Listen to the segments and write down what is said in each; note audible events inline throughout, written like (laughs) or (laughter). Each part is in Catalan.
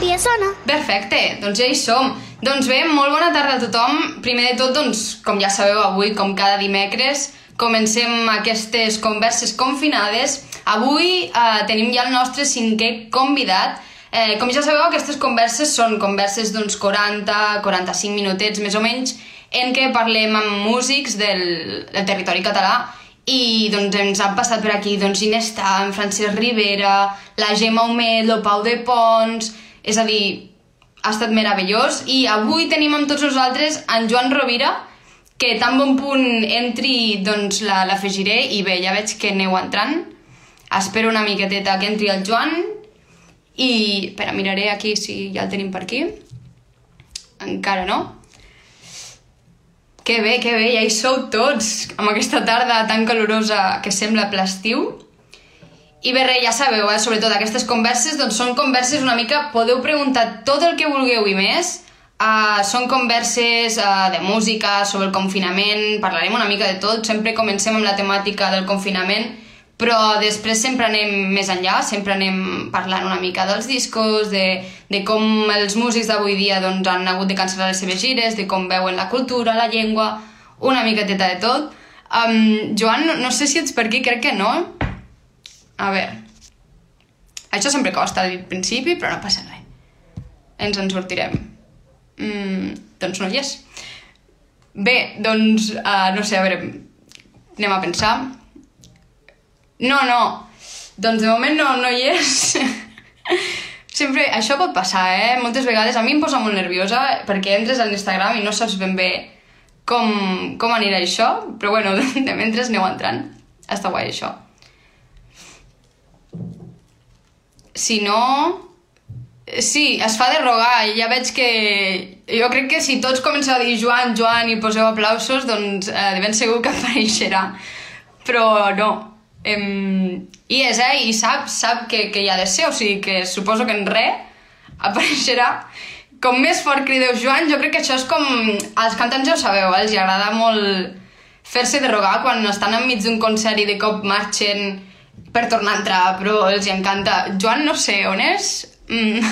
Dia sona. Perfecte, doncs ja hi som. Doncs bé, molt bona tarda a tothom. Primer de tot, doncs, com ja sabeu, avui, com cada dimecres, comencem aquestes converses confinades. Avui eh, tenim ja el nostre cinquè convidat. Eh, com ja sabeu, aquestes converses són converses d'uns 40-45 minutets, més o menys, en què parlem amb músics del, del territori català i doncs ens han passat per aquí doncs, Inestà, en Francesc Rivera, la Gemma Humet, el Pau de Pons... És a dir, ha estat meravellós i avui tenim amb tots nosaltres en Joan Rovira, que tan bon punt entri doncs la- l'afegiré i bé, ja veig que aneu entrant. Espero una miqueteta que entri el Joan i... Espera, miraré aquí si ja el tenim per aquí. Encara no. Que bé, que bé, ja hi sou tots, amb aquesta tarda tan calorosa que sembla ple estiu. I bé, ja sabeu, eh? sobretot aquestes converses, doncs són converses una mica... Podeu preguntar tot el que vulgueu i més. Uh, són converses uh, de música, sobre el confinament, parlarem una mica de tot. Sempre comencem amb la temàtica del confinament, però després sempre anem més enllà, sempre anem parlant una mica dels discos, de, de com els músics d'avui dia doncs, han hagut de cancel·lar les seves gires, de com veuen la cultura, la llengua, una miqueteta de tot. Um, Joan, no, no sé si ets per aquí, crec que no. A veure, això sempre costa al principi, però no passa res. Ens en sortirem. Mm, doncs no hi és. Bé, doncs, uh, no sé, a veure, anem a pensar. No, no, doncs de moment no, no hi és. (laughs) Sempre, això pot passar, eh? Moltes vegades a mi em posa molt nerviosa perquè entres a l'Instagram i no saps ben bé com, com anirà això, però bueno, (laughs) de, mentre aneu entrant. Està guai això. Si no... Sí, es fa de rogar. Ja veig que... Jo crec que si tots comenceu a dir Joan, Joan i poseu aplausos, doncs eh, de ben segur que (laughs) apareixerà. Però no. Em... I és, eh? I sap, sap que, que hi ha de ser, o sigui que suposo que en res apareixerà. Com més fort crideu Joan, jo crec que això és com... Els cantants ja ho sabeu, eh? els agrada molt fer-se de rogar quan estan enmig d'un concert i de cop marxen per tornar a entrar, però els hi encanta. Joan no sé on és. Mm.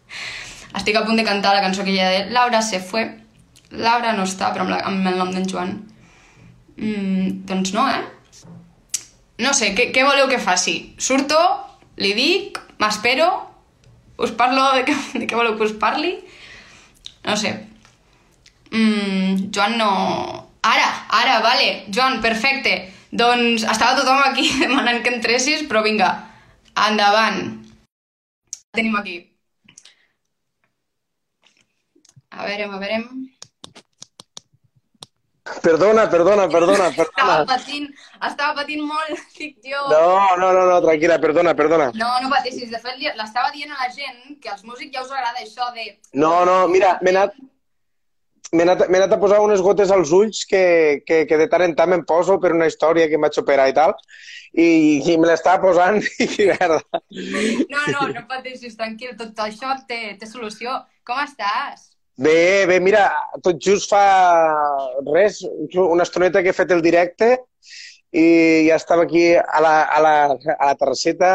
(laughs) Estic a punt de cantar la cançó que ja de Laura se fue. Laura no està, però amb, la, amb el nom d'en Joan. Mm, doncs no, eh? No sé, què, què voleu que faci? Surto, li dic, m'espero, us parlo de què, (laughs) de què voleu que us parli? No sé. Mm, Joan no... Ara, ara, vale. Joan, perfecte. Doncs estava tothom aquí (laughs) demanant que entressis, però vinga, endavant. Tenim aquí. A veure, a veure... Perdona, perdona, perdona, (laughs) Estava perdona. patint, estava patint molt, (laughs) dic jo. No, no, no, no, tranquil·la, perdona, perdona. No, no patissis. De fet, l'estava dient a la gent que als músics ja us agrada això de... No, no, mira, m'he anat, m'he anat, anat a posar unes gotes als ulls que, que, que de tant en tant me'n poso per una història que em vaig operar i tal, i, i me l'estava posant (laughs) i merda. No, no, no pateixis, tranquil, tot això té, té solució. Com estàs? Bé, bé, mira, tot just fa res, una estoneta que he fet el directe i ja estava aquí a la, a la, a la terrasseta,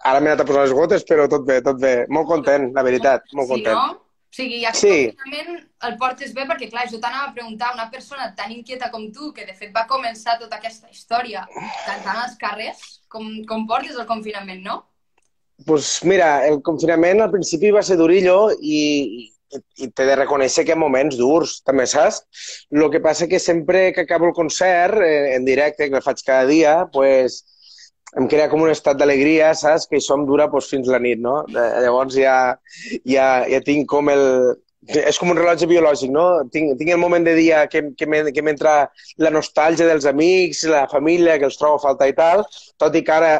ara m'he anat a posar les gotes, però tot bé, tot bé. Molt content, la veritat, molt sí, content. no? O sigui, aquest Sí. el portes bé perquè, clar, jo t'anava a preguntar una persona tan inquieta com tu, que de fet va començar tota aquesta història cantant als carrers, com, com portes el confinament, no? Pues mira, el confinament al principi va ser durillo i, i, t'he de reconèixer que hi ha moments durs, també saps? El que passa que sempre que acabo el concert eh, en directe, que el faig cada dia, pues, em crea com un estat d'alegria, saps? Que això em dura pues, fins la nit, no? Eh, llavors ja, ja, ja tinc com el... És com un rellotge biològic, no? Tinc, tinc el moment de dia que, que m'en- que m'entra la nostàlgia dels amics, la família, que els trobo a faltar i tal, tot i que ara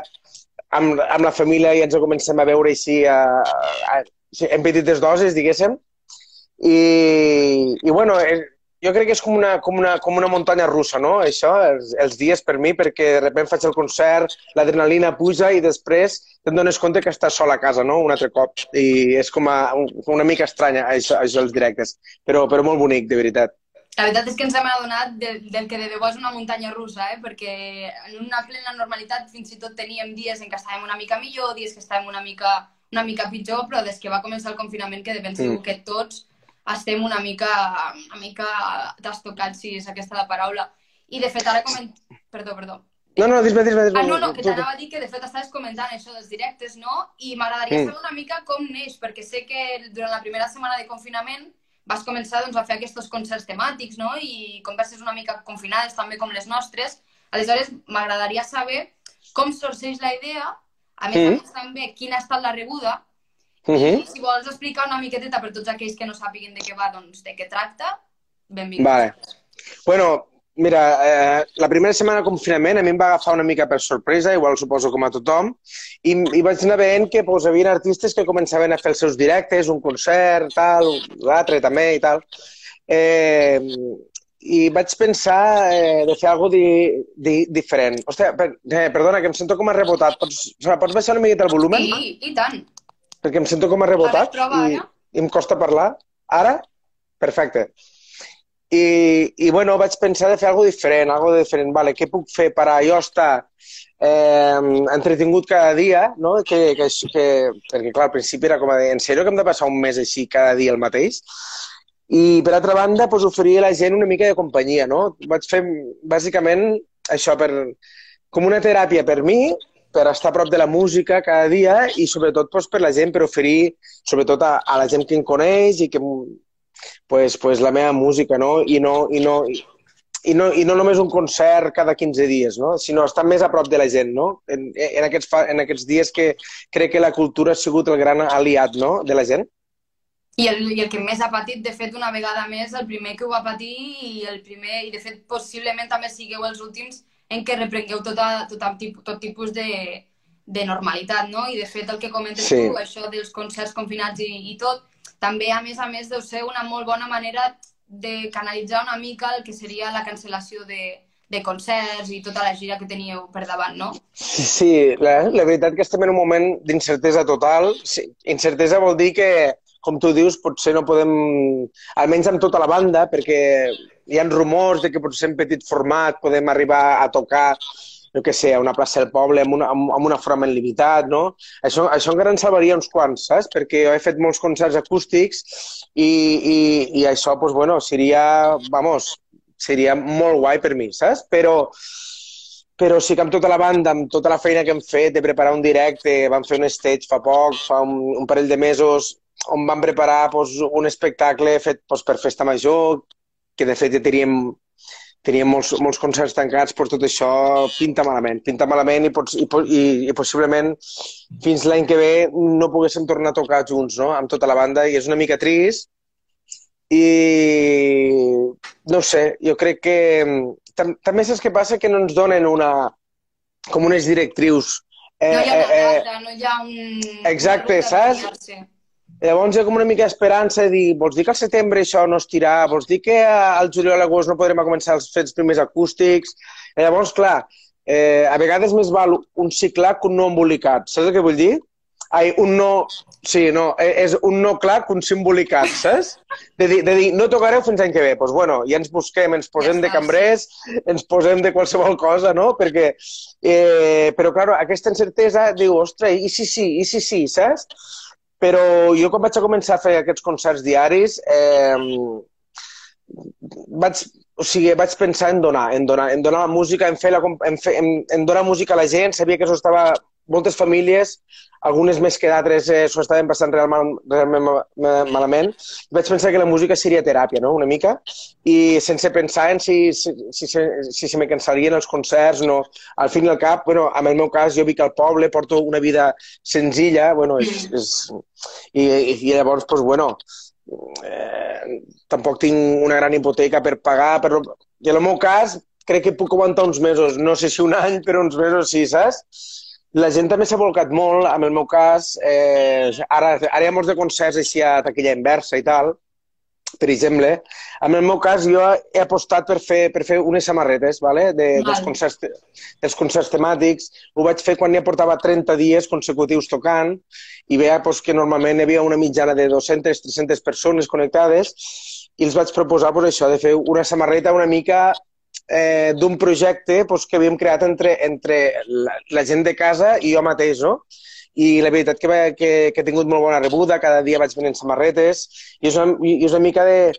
amb, amb la família ja ens comencem a veure així a, a, a, en petites doses, diguéssim. I, i bueno, eh, jo crec que és com una, com una, com una muntanya russa, no? Això, els, els dies per mi, perquè de sobte faig el concert, l'adrenalina puja i després te'n dones compte que estàs sol a casa, no? Un altre cop. I és com a, un, una mica estranya, això, això els directes. Però, però molt bonic, de veritat. la veritat és que ens hem adonat del, del que de debò és una muntanya russa, eh? perquè en una plena normalitat fins i tot teníem dies en què estàvem una mica millor, dies que estàvem una mica, una mica pitjor, però des que va començar el confinament que de ben segur mm. que tots estem una mica, una mica destocats, si és aquesta la paraula. I de fet ara coment... Perdó, perdó. No, no, dis-me, dis-me. Dis ah, no, no, que t'anava a dir que de fet estaves comentant això dels directes, no? I m'agradaria mm. saber una mica com neix, perquè sé que durant la primera setmana de confinament vas començar doncs, a fer aquests concerts temàtics no? i converses una mica confinades també com les nostres. Aleshores, m'agradaria saber com sorgeix la idea, a més, mm a més també quina ha estat la rebuda, i si vols explicar una miqueteta per tots aquells que no sàpiguen de què va, doncs de què tracta, benvinguts. Vale. Bueno, Mira, eh, la primera setmana de confinament a mi em va agafar una mica per sorpresa, igual suposo com a tothom, i, i vaig anar veient que pues, hi havia artistes que començaven a fer els seus directes, un concert, tal, l'altre també i tal. Eh, I vaig pensar eh, de fer alguna di, di, diferent. Hòstia, per, eh, perdona, que em sento com a rebotat. Pots, pots baixar una miqueta el volumen? Sí, i tant. Perquè em sento com a rebotat a veure, prova, i, i em costa parlar. Ara? Perfecte. I, i bueno, vaig pensar de fer alguna diferent, alguna diferent. Vale, què puc fer per a jo estar eh, entretingut cada dia, no? Que, que, que, perquè, clar, al principi era com a dir, en sèrio que hem de passar un mes així cada dia el mateix? I, per altra banda, pues, oferir a la gent una mica de companyia, no? Vaig fer, bàsicament, això per, com una teràpia per mi, per estar a prop de la música cada dia i sobretot pues, per la gent, per oferir sobretot a, a la gent que em coneix i que pues, pues la meva música, no? I no, i no, i no, i no només un concert cada 15 dies, no? sinó estar més a prop de la gent, no? En, en, aquests, fa, en aquests dies que crec que la cultura ha sigut el gran aliat no? de la gent. I el, I el que més ha patit, de fet, una vegada més, el primer que ho va patir i el primer, i de fet, possiblement també sigueu els últims en què reprengueu tot, a, tot, a, tot tipus de, de normalitat, no? I de fet, el que comentes sí. tu, això dels concerts confinats i, i tot, també, a més a més, deu ser una molt bona manera de canalitzar una mica el que seria la cancel·lació de, de concerts i tota la gira que teníeu per davant, no? Sí, la, la veritat que estem en un moment d'incertesa total. Sí, incertesa vol dir que, com tu dius, potser no podem, almenys amb tota la banda, perquè hi ha rumors de que potser en petit format podem arribar a tocar jo què sé, a una plaça del poble amb, una, amb, amb un aforament limitat, no? Això, això encara en salvaria uns quants, saps? Perquè jo he fet molts concerts acústics i, i, i això, pues, bueno, seria, vamos, seria molt guai per mi, saps? Però, però sí que amb tota la banda, amb tota la feina que hem fet de preparar un directe, vam fer un stage fa poc, fa un, un parell de mesos, on vam preparar pues, un espectacle fet pues, per Festa Major, que de fet ja teníem teníem molts, molts concerts tancats, però tot això pinta malament. Pinta malament i, pots, i, i, i possiblement fins l'any que ve no poguéssim tornar a tocar junts, no?, amb tota la banda, i és una mica trist. I no sé, jo crec que tam també saps què passa? Que no ens donen una, com unes directrius. Eh, no hi ha una eh, eh data, no hi ha un... Exacte, saps? Llavors hi ha com una mica d'esperança de dir, vols dir que al setembre això no es tirà, vols dir que al juliol a l'agost no podrem començar els fets primers acústics. Llavors, clar, eh, a vegades més val un ciclat que un no embolicat. Saps el que vull dir? Ai, un no... Sí, no, eh, és un no clar que un simbolicat, saps? De dir, de dir no tocareu fins l'any que ve. Doncs pues, bueno, ja ens busquem, ens posem de cambrers, ens posem de qualsevol cosa, no? Perquè, eh, però, clar, aquesta incertesa diu, ostres, i si sí, i si sí, saps? Però jo quan vaig a començar a fer aquests concerts diaris, eh, vaig, o sigui, vaig pensar en donar, en donar, en donar música, en, fer la, en, fer, en, en donar música a la gent. Sabia que això estava moltes famílies, algunes més que d'altres eh, s'ho estaven passant realment, realment malament. Vaig pensar que la música seria teràpia, no?, una mica, i sense pensar en si, si, si, si, si se me cansarien els concerts, no. Al fin i al cap, bueno, en el meu cas, jo vic al poble, porto una vida senzilla, bueno, és, és, i, i llavors, pues, bueno, eh, tampoc tinc una gran hipoteca per pagar, però i en el meu cas crec que puc aguantar uns mesos, no sé si un any, però uns mesos sí, saps? La gent també s'ha volcat molt, en el meu cas, eh, ara, ara hi ha molts de concerts així a taquilla inversa i tal, per exemple. En el meu cas, jo he apostat per fer, per fer unes samarretes vale? De, vale. dels, concerts, dels concerts temàtics. Ho vaig fer quan ja portava 30 dies consecutius tocant i veia pues, que normalment hi havia una mitjana de 200-300 persones connectades i els vaig proposar pues, això, de fer una samarreta una mica eh, d'un projecte pues, que havíem creat entre, entre la, la gent de casa i jo mateix, no? i la veritat que, que, que he tingut molt bona rebuda, cada dia vaig venint samarretes, i és una, i és una mica de,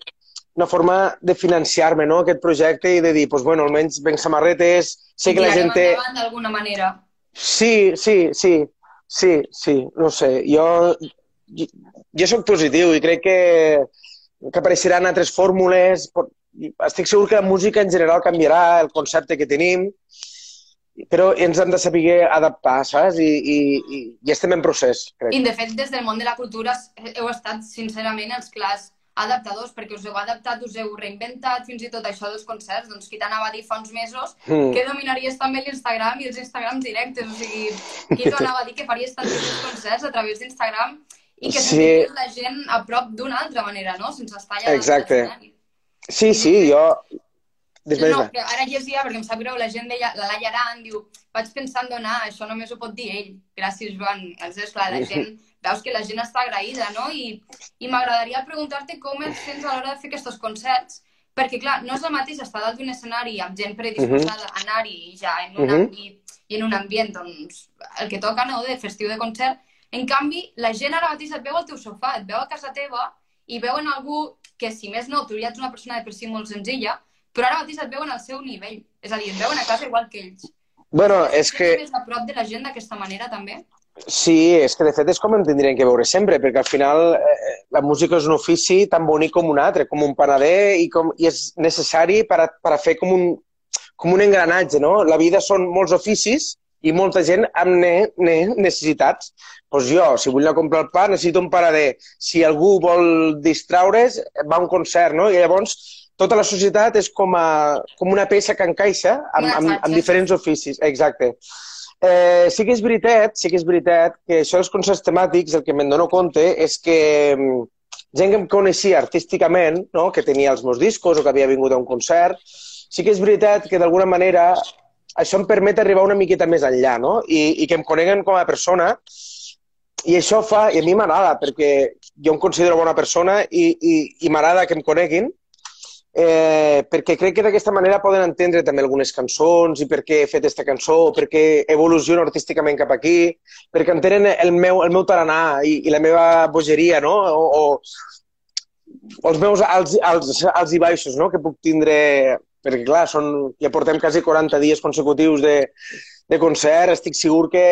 una forma de financiar-me, no?, aquest projecte i de dir, pues, bueno, almenys venc samarretes, sé que la gent té... d'alguna manera. Sí, sí, sí, sí, sí, no sé, jo, jo, jo sóc positiu i crec que, que apareixeran altres fórmules, estic segur que la música en general canviarà, el concepte que tenim, però ens hem de saber adaptar, saps? I, i, i, i estem en procés, crec. I, de fet, des del món de la cultura heu estat, sincerament, els clars adaptadors, perquè us heu adaptat, us heu reinventat, fins i tot això dels concerts, doncs qui t'anava a dir fa uns mesos mm. que dominaries també l'Instagram i els Instagrams directes, o sigui, qui t'ho anava a dir que faries tants concerts a través d'Instagram i que sí. la gent a prop d'una altra manera, no? Sense estar allà... Exacte. Sí, sí, jo, Després, no, però ara llegia, perquè em sap greu, la gent deia, la Laia Aran diu, vaig pensant donar, això només ho pot dir ell. Gràcies, Joan. És clar, la gent, veus que la gent està agraïda, no? I, i m'agradaria preguntar-te com et sents a l'hora de fer aquests concerts, perquè, clar, no és el mateix estar dalt d'un escenari amb gent predisposada uh -huh. a anar-hi ja en un uh -huh. àmbit i en un ambient, doncs, el que toca, no?, de festiu de concert. En canvi, la gent ara mateix et veu al teu sofà, et veu a casa teva i veuen algú que, si més no, tu ja ets una persona de per si molt senzilla, però ara mateix et veuen al seu nivell. És a dir, et veuen a casa igual que ells. Bueno, és que... Més a prop de la gent d'aquesta manera, també? Sí, és que de fet és com en tindrien que veure sempre, perquè al final eh, la música és un ofici tan bonic com un altre, com un panader, i, com, i és necessari per a, per a fer com un, com un engranatge, no? La vida són molts oficis i molta gent amb ne, ne, necessitats. Doncs pues jo, si vull anar a comprar el pa, necessito un panader. Si algú vol distraure's, va a un concert, no? I llavors tota la societat és com, a, com una peça que encaixa amb, amb, amb diferents oficis. Exacte. Eh, sí que és veritat, sí que és veritat que això dels concerts temàtics, el que me'n dono compte és que mm, gent que em coneixia artísticament, no? que tenia els meus discos o que havia vingut a un concert, sí que és veritat que d'alguna manera això em permet arribar una miqueta més enllà, no? I, i que em coneguen com a persona i això fa, i a mi m'agrada, perquè jo em considero bona persona i, i, i m'agrada que em coneguin eh, perquè crec que d'aquesta manera poden entendre també algunes cançons i per què he fet aquesta cançó, per què evoluciono artísticament cap aquí, perquè entenen el meu, el meu taranà i, i la meva bogeria, no? O, o els meus alts, alts, alts i baixos no? que puc tindre, perquè clar, són, ja portem quasi 40 dies consecutius de, de concert, estic segur que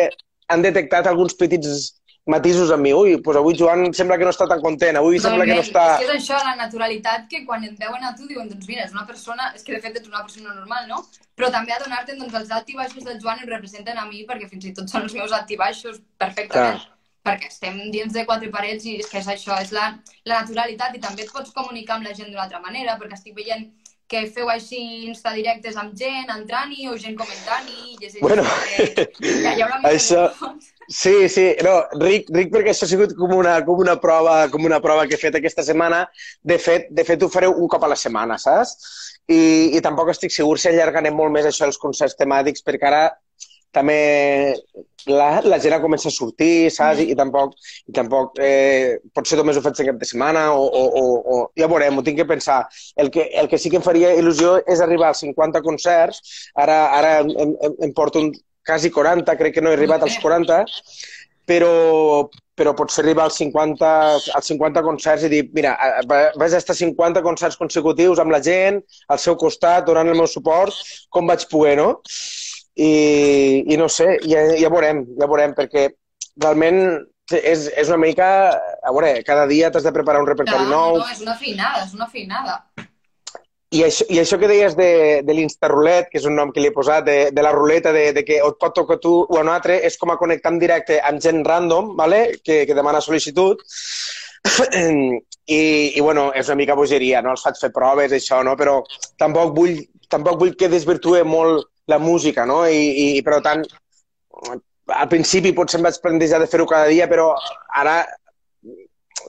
han detectat alguns petits matisos amb mi. Ui, doncs avui Joan sembla que no està tan content, avui no, sembla que no està... És que és això, la naturalitat, que quan et veuen a tu diuen, doncs mira, és una persona, és que de fet ets una persona normal, no? Però també adonar-te, doncs els alt i baixos del Joan em representen a mi, perquè fins i tot són els meus alt i baixos perfectament. Clar. Perquè estem dins de quatre parets i és que és això, és la, la naturalitat i també et pots comunicar amb la gent d'una altra manera, perquè estic veient que feu així instadirectes amb gent entrant-hi o gent comentant-hi. Bueno, que... ja, hi haurà això, Sí, sí, no, ric, ric perquè això ha sigut com una, com una, prova, com una prova que he fet aquesta setmana. De fet, de fet ho fareu un cop a la setmana, saps? I, i tampoc estic segur si allargarem molt més això els concerts temàtics, perquè ara també la, la gent ha començat a sortir, saps? I, i tampoc, i tampoc eh, potser només ho faig cap de setmana o, o, o, o ja veurem, ho tinc que pensar. El que, el que sí que em faria il·lusió és arribar als 50 concerts. Ara, ara em, em, em porto un, quasi 40, crec que no he arribat als 40, però, però potser arribar als 50, als 50 concerts i dir, mira, vaig estar 50 concerts consecutius amb la gent, al seu costat, donant el meu suport, com vaig poder, no? I, i no sé, ja, ja veurem, ja veurem, perquè realment és, és una mica... A veure, cada dia t'has de preparar un repertori no, nou. No, és una feinada, és una feinada. I això, I això que deies de, de l'Instarulet, que és un nom que li he posat, de, de la ruleta, de, de que et pot tocar tu o un altre, és com a connectar en directe amb gent random, vale? que, que demana sol·licitud. (clears throat) I, I, bueno, és una mica bogeria, no? Els faig fer proves, això, no? Però tampoc vull, tampoc vull que desvirtue molt la música, no? I, i per tant, al principi potser em vaig plantejar de fer-ho cada dia, però ara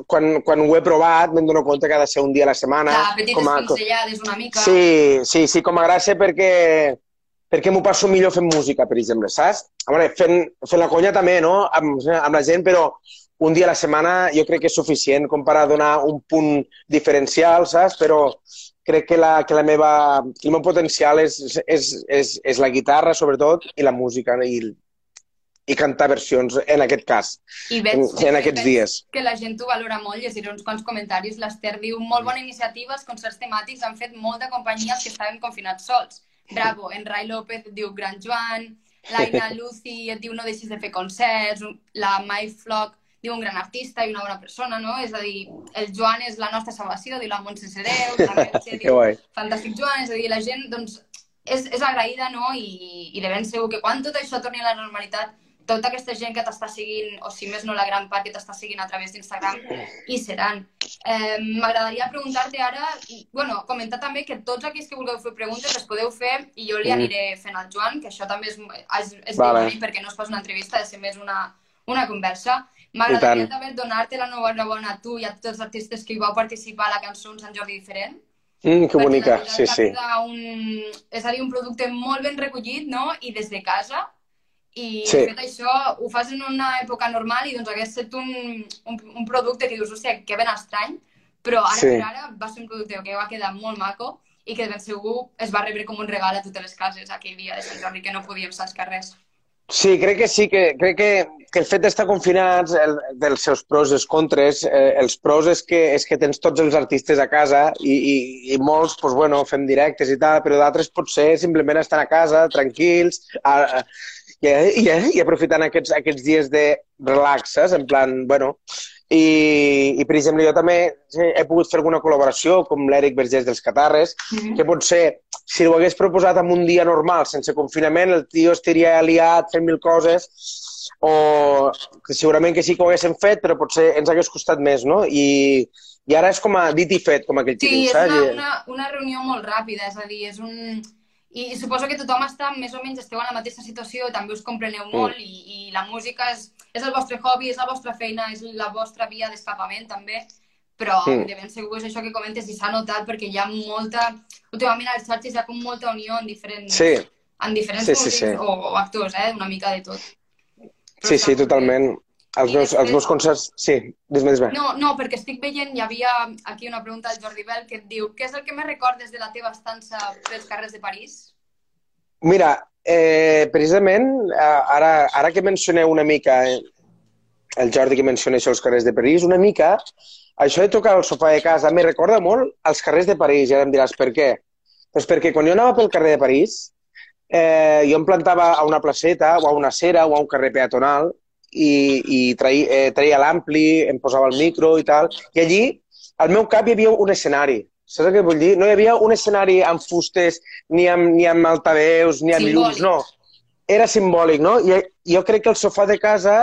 quan, quan ho he provat me'n dono compte que ha de ser un dia a la setmana. Clar, com a, una mica. Sí, sí, sí, com a gràcia perquè, perquè m'ho passo millor fent música, per exemple, saps? A veure, fent, fent la conya també, no?, amb, amb la gent, però un dia a la setmana jo crec que és suficient com per a donar un punt diferencial, saps? Però crec que la, que la meva, que el meu potencial és, és, és, és la guitarra, sobretot, i la música, i, i cantar versions, en aquest cas, I veig, en, en aquests veig dies. que la gent ho valora molt, llegiré uns quants comentaris. L'Ester diu, molt bona iniciativa, els concerts temàtics han fet molt de companyia els que estaven confinats sols. Bravo, en Rai López diu Gran Joan, (laughs) l'Aina Lucy et diu no deixis de fer concerts, la Mai Flock diu un gran artista i una bona persona, no? És a dir, el Joan és la nostra salvació, diu la Montse Sereu, la (laughs) diu guai. fantàstic Joan, és a dir, la gent, doncs, és, és agraïda, no? I, I de ben segur que quan tot això torni a la normalitat, tota aquesta gent que t'està seguint, o si més no la gran part que t'està seguint a través d'Instagram, hi seran. Eh, M'agradaria preguntar-te ara, i, bueno, comentar també que tots aquells que vulgueu fer preguntes les podeu fer i jo li Mm. aniré fent al Joan, que això també és, és, és Vale. perquè no es fos una entrevista, ser més una, una conversa. M'agradaria també donar-te l'enhorabona a tu i a tots els artistes que hi vau participar a la cançó Un Sant Jordi Diferent. Mm, que bonica, la sí, que sí. Un, és a dir, un producte molt ben recollit, no? I des de casa. I Sí. de fet això ho fas en una època normal i doncs hagués estat un, un, un producte que dius, hòstia, que ben estrany, però ara Sí. per ara va ser un producte que va quedar molt maco i que de ben segur es va rebre com un regal a totes les cases aquell dia de Sant Jordi que no podíem estar als carrers. Sí, crec que sí, que, crec que, que el fet d'estar confinats, el, dels seus pros i els contres, eh, els pros és que, és que tens tots els artistes a casa i, i, i molts, doncs, bueno, fem directes i tal, però d'altres potser simplement estan a casa, tranquils, a, a, i, i, i aprofitant aquests, aquests dies de relax, saps? En plan, bueno... I, I, per exemple, jo també he pogut fer alguna col·laboració, com l'Eric Vergés dels Catarres, que potser, si ho hagués proposat en un dia normal, sense confinament, el tio estaria liat fent mil coses, o que segurament que sí que ho haguéssim fet, però potser ens hagués costat més, no? I, i ara és com a dit i fet, com aquell que Sí, diu, és saps? una, I- una, una reunió molt ràpida, és a dir, és un... I suposo que tothom està més o menys esteu en la mateixa situació, també us compreneu molt i, i la música és, és el vostre hobby, és la vostra feina, és la vostra via d'escapament també, però Mm. de ben segur és això que comentes i s'ha notat perquè hi ha molta... Últimament a les xarxes hi ha com molta unió en diferents, Sí, en diferents Sí, sí, sí. O, o actors, eh? Una mica de tot. Però sí, sí, bé. totalment. Els I meus, els després- meus concerts... Sí, dis-me, dis-me. No, no, perquè estic veient, hi havia aquí una pregunta del Jordi Bell que et diu què és el que més recordes de la teva estança pels carrers de París? Mira, eh, precisament, eh, ara, ara que mencioneu una mica, eh, el Jordi que menciona això als carrers de París, una mica, això de tocar al sofà de casa me recorda molt als carrers de París, i ara em diràs per què. Doncs perquè quan jo anava pel carrer de París, eh, jo em plantava a una placeta o a una acera o a un carrer peatonal i, i traï, eh, traia l'ampli, em posava el micro i tal, i allí al meu cap hi havia un escenari. Saps que vull dir? No hi havia un escenari amb fustes, ni amb, ni amb altaveus, ni amb Simbòlic. llums, no. Era simbòlic, no? I jo crec que el sofà de casa,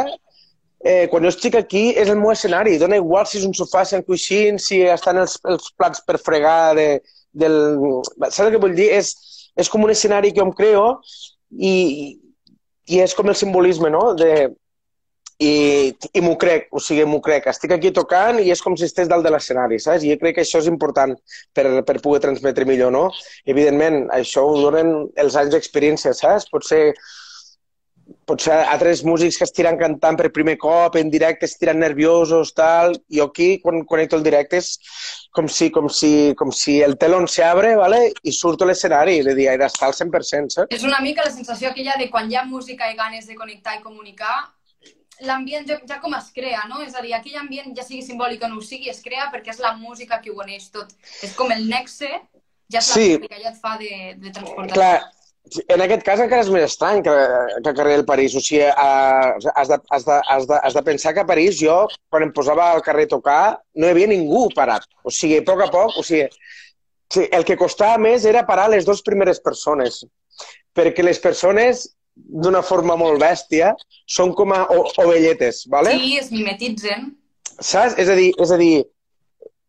eh, quan jo estic aquí, és el meu escenari. Dóna igual si és un sofà, si en coixins, si estan els, els plats per fregar de, del... Saps que vull dir? És, és com un escenari que jo em creo i, i és com el simbolisme, no? De, i, i m'ho crec, o sigui, m'ho crec. Estic aquí tocant i és com si estigués dalt de l'escenari, saps? I jo crec que això és important per, per poder transmetre millor, no? Evidentment, això ho donen els anys d'experiència, saps? Potser, potser altres músics que estiran cantant per primer cop, en directe, estiran nerviosos, tal. Jo aquí, quan connecto el directe, és com si, com si, com si el telón se abre, ¿vale? i surto a l'escenari, de dir, he d'estar al 100%, saps? És una mica la sensació aquella de quan hi ha música i ganes de connectar i comunicar, l'ambient ja, ja com es crea, no? És a dir, aquell ambient, ja sigui simbòlic o no ho sigui, es crea perquè és la música que ho uneix tot. És com el nexe, ja és la Sí. música, ja et fa de, de transportar. Clar, en aquest cas encara és més estrany que, que carrer del París. O sigui, a, has, de, has, de, has, de, has de pensar que a París jo, quan em posava al carrer a tocar, no hi havia ningú parat. O sigui, a poc a poc, o sigui, el que costava més era parar les dues primeres persones. Perquè les persones, d'una forma molt bèstia, són com a ovelletes, ¿vale? Sí, es mimetitzen. Saps? És a dir, és a dir,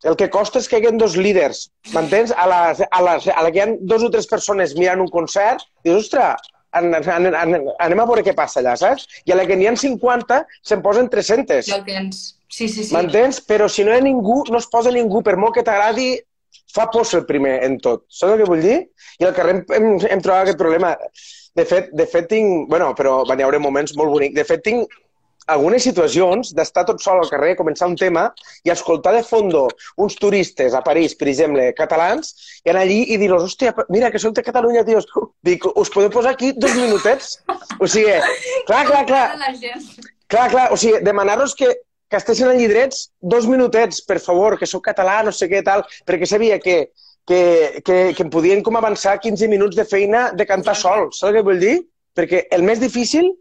el que costa és que hi dos líders, m'entens? A la, a, la, a la que hi ha dos o tres persones mirant un concert, dius, ostres, an, an, an, anem a veure què passa allà, saps? I a la que n'hi ha 50, se'n posen 300. Ja el tens. Sí, sí, sí. M'entens? Però si no hi ha ningú, no es posa ningú, per molt que t'agradi, fa por ser el primer en tot. Saps el que vull dir? I al carrer hem, hem, hem trobat aquest problema. De fet, de fet tinc... Bueno, però van hi haure moments molt bonics. De fet, tinc algunes situacions d'estar tot sol al carrer, començar un tema i escoltar de fondo uns turistes a París, per exemple, catalans, i anar allí i dir-los, hòstia, mira, que som de Catalunya, tios. Dic, us podeu posar aquí dos minutets? O sigui, (laughs) clar, clar, clar. Clar, clar, o sigui, demanar-los que, que estessin allí drets dos minutets, per favor, que sóc català, no sé què, tal, perquè sabia que, que, que, que em podien com avançar 15 minuts de feina de cantar sol, saps què vull dir? Perquè el més difícil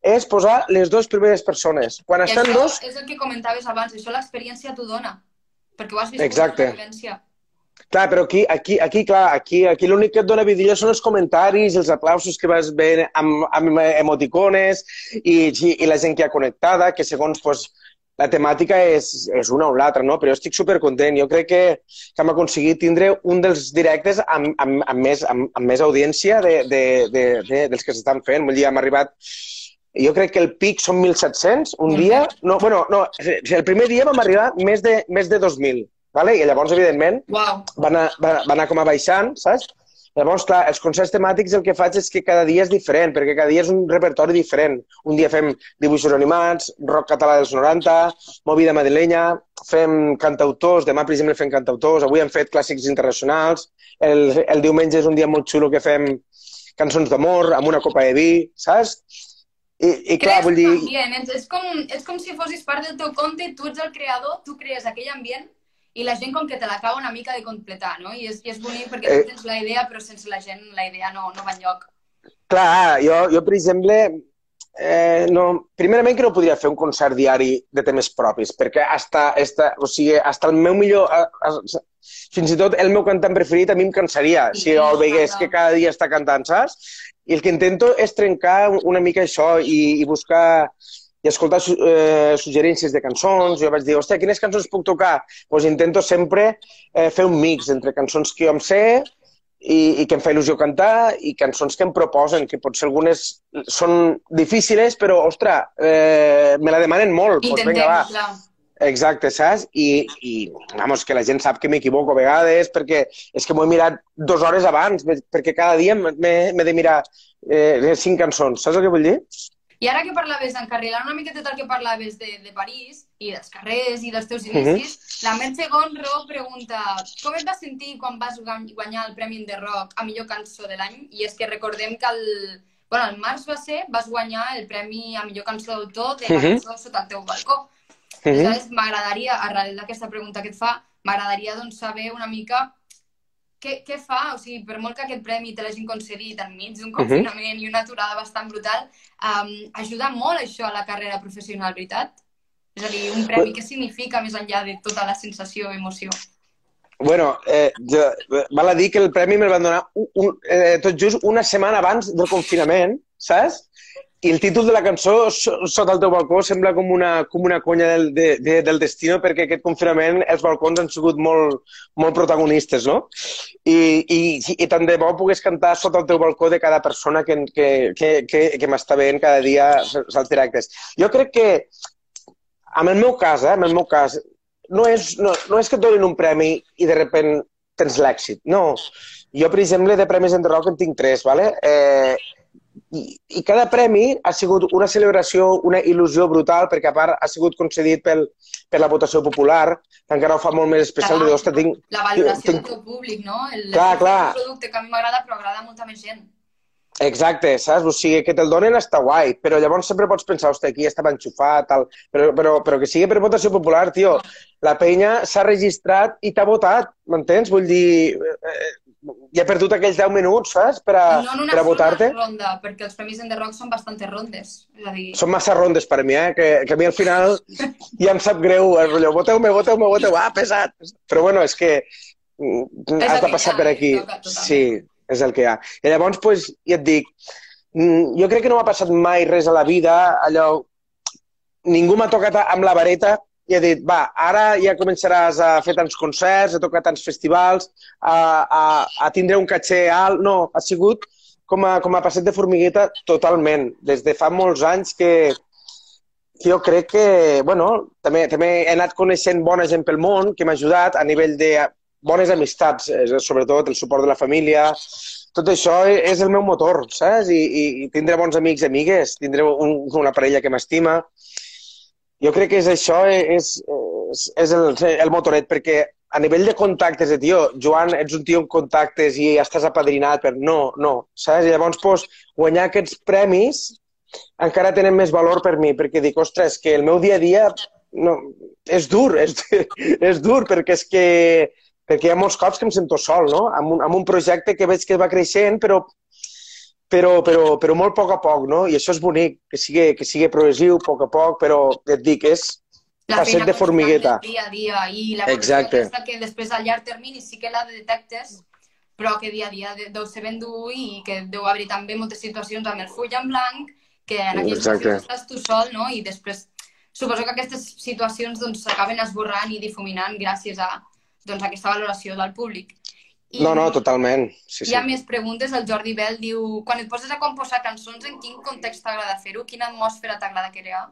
és posar les dues primeres persones. Quan I estan això dos... és el que comentaves abans, això l'experiència t'ho dona, perquè ho has viscut Exacte. amb l'experiència. Clar, però aquí, aquí, aquí clar, aquí, aquí l'únic que et dona vidilla són els comentaris, els aplausos que vas veient amb, amb emoticones i, i, i la gent que ha connectada, que segons pues, la temàtica és, és una o l'altra, no? Però jo estic supercontent. Jo crec que, que hem aconseguit tindre un dels directes amb, amb, amb, més, amb, amb més audiència de, de, de, de, dels que s'estan fent. Vull dir, hem arribat jo crec que el pic són 1.700 un dia. No, bueno, no, el primer dia vam arribar més de, més de 2.000. Vale? I llavors, evidentment, Uau. va anar, va, va anar com a baixant, saps? Llavors, clar, els concerts temàtics el que faig és que cada dia és diferent, perquè cada dia és un repertori diferent. Un dia fem dibuixos animats, rock català dels 90, movida madrilenya, fem cantautors, demà, per exemple, fem cantautors, avui hem fet clàssics internacionals, el, el diumenge és un dia molt xulo que fem cançons d'amor amb una copa de vi, saps? I, i clar, Crees vull dir... ambient, és, és, com, és com si fossis part del teu conte, tu ets el creador, tu crees aquell ambient i la gent com que te l'acaba una mica de completar, no? I és, i és bonic perquè Eh. tu tens la idea, però sense la gent la idea no, no va enlloc. Clar, jo, jo per exemple, eh, no, primerament que no podria fer un concert diari de temes propis, perquè hasta, hasta, o sigui, hasta el meu millor... A, a, fins i tot el meu cantant preferit a mi em cansaria si jo el veigués que cada dia està cantant, saps? I el que intento és trencar una mica això i, i buscar i escoltar eh, suggerències de cançons. Jo vaig dir, hòstia, quines cançons puc tocar? Doncs pues intento sempre eh, fer un mix entre cançons que jo em sé i, i que em fa il·lusió cantar i cançons que em proposen, que potser algunes són difíciles, però, ostres, eh, me la demanen molt. Doncs Intentem, vinga, va. clar. Exacte, saps? I, i vamos, que la gent sap que m'equivoco a vegades perquè és que m'ho he mirat dues hores abans, perquè cada dia m'he de mirar eh, cinc cançons. Saps el que vull dir? I ara que parlaves d'encarrilar una miqueta del que parlaves de, de París i dels carrers i dels teus Mhm. inicis, la Merche Gonro pregunta com et vas sentir quan vas guany- guanyar el Premi de Rock a millor cançó de l'any? I és que recordem que el, bueno, el març va ser, vas guanyar el Premi a millor cançó d'autor de la Mhm. cançó Sota el teu balcó. Mhm. Aleshores, m'agradaria, arrel d'aquesta pregunta que et fa, m'agradaria doncs, saber una mica què, què fa, o sigui, per molt que aquest premi te l'hagin concedit enmig d'un confinament i una aturada bastant brutal, um, ajuda molt això a la carrera professional, veritat? És a dir, un premi, què significa més enllà de tota la sensació o emoció? Bueno, eh, jo, val a dir que el premi me'l van donar un, un, eh, tot just una setmana abans del confinament, saps? I el títol de la cançó, So- Sota el teu balcó, sembla com una, com una conya del, de, de, del destino perquè aquest confinament els balcons han sigut molt, molt protagonistes, no? I, i, i tant de bo pogués cantar Sota el teu balcó de cada persona que, que, que, que, que m'està veient cada dia als directes. Jo crec que, en el meu cas, eh, en el meu cas, no és, no, no és que et donin un premi i de repent tens l'èxit. No. Jo, per exemple, de premis en Rock en tinc tres, ¿vale? Eh, i, i cada premi ha sigut una celebració, una il·lusió brutal, perquè a part ha sigut concedit pel, per la votació popular, que encara ho fa molt més especial. Clar. de, tinc, La valoració tinc- del públic, no? El, Clar, el clar. producte que a mi m'agrada, però agrada a molta més gent. Exacte, saps? O sigui, que te'l donen està guai, però llavors sempre pots pensar, ostres, aquí estava enxufat, tal, però, però, però que sigui per votació popular, tio. La penya s'ha registrat i t'ha votat, m'entens? Vull dir, eh, ja ha perdut aquells 10 minuts, saps? Per a, no en una per a votar-te. ronda, perquè els premis en The Rock són bastantes rondes. És a dir, Són massa rondes per a mi, eh? Que, que a mi al final ja em sap greu el rotllo. Voteu-me, voteu-me, voteu Ah, pesat! Però bueno, és que mm, És has de passar ha, per aquí. toca, totalment. Sí, és el que hi ha. I llavors, pues, ja et dic, mm, jo crec que no m'ha passat mai res a la vida, allò... Ningú m'ha tocat amb la vareta i ha dit, va, ara ja començaràs a fer tants concerts, a tocar tants festivals, a, a, a tindre un caché alt... No, ha sigut com a, com a passet de formigueta totalment. Des de fa molts anys que, que jo crec que, bueno, també, també he anat coneixent bona gent pel món que m'ha ajudat a nivell de bones amistats, eh, sobretot el suport de la família, tot això és el meu motor, saps? I, i, i tindré bons amics i amigues, tindré un, una parella que m'estima. Jo crec que és això, és, és, és el, el motoret, perquè a nivell de contactes, de tio, Joan, ets un tio en contactes i ja estàs apadrinat, però no, no, saps? I llavors, pues, guanyar aquests premis encara tenen més valor per mi, perquè dic, ostres, que el meu dia a dia no, és dur, és, (laughs) és dur, perquè és que perquè hi ha molts cops que em sento sol, no? Amb un, amb un projecte que veig que va creixent, però, però, però, però molt a poc a poc, no? I això és bonic, que sigui, que sigui progressiu, a poc a poc, però et dic, és La passet feina de formigueta. dia a dia i la Exacte. que després a llarg termini sí que la detectes, però que dia a dia de- deu ser ben dur i que deu haver també moltes situacions amb el full en blanc, que en aquelles Exacte. situacions estàs tu sol, no? I després suposo que aquestes situacions doncs s'acaben esborrant i difuminant gràcies a doncs, aquesta valoració del públic. I No, no, totalment. Sí, Hi sí. ha més preguntes. El Jordi Bell diu quan et poses a composar cançons, en quin context t'agrada fer-ho? Quina atmosfera t'agrada crear?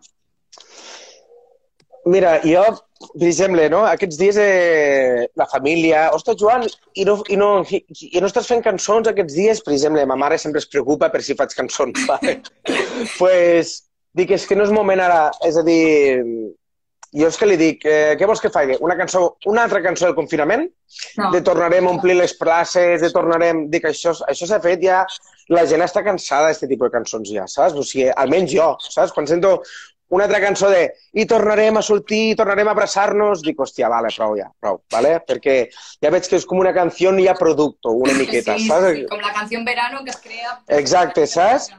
Mira, jo, per exemple, no, aquests dies eh, la família... Ostres, Joan, i no, i, no, i, i no estàs fent cançons aquests dies? Per exemple, ma mare sempre es preocupa per si faig cançons. (laughs) Vale? pues, dic, és que no és moment ara. És a dir, jo és que li dic, eh, què vols que faci? Una cançó, una altra cançó del confinament? No. De tornarem a omplir les places, de tornarem... Dic, això, això s'ha fet ja... La gent està cansada d'aquest tipus de cançons ja, saps? O sigui, almenys jo, saps? Quan sento una altra cançó de i tornarem a sortir, i tornarem a abraçar-nos, dic, hòstia, vale, prou ja, prou, vale? Perquè ja veig que és com una canció ja producto, una miqueta, sí, saps? Sí, com la canció en verano que es crea... Exacte, saps?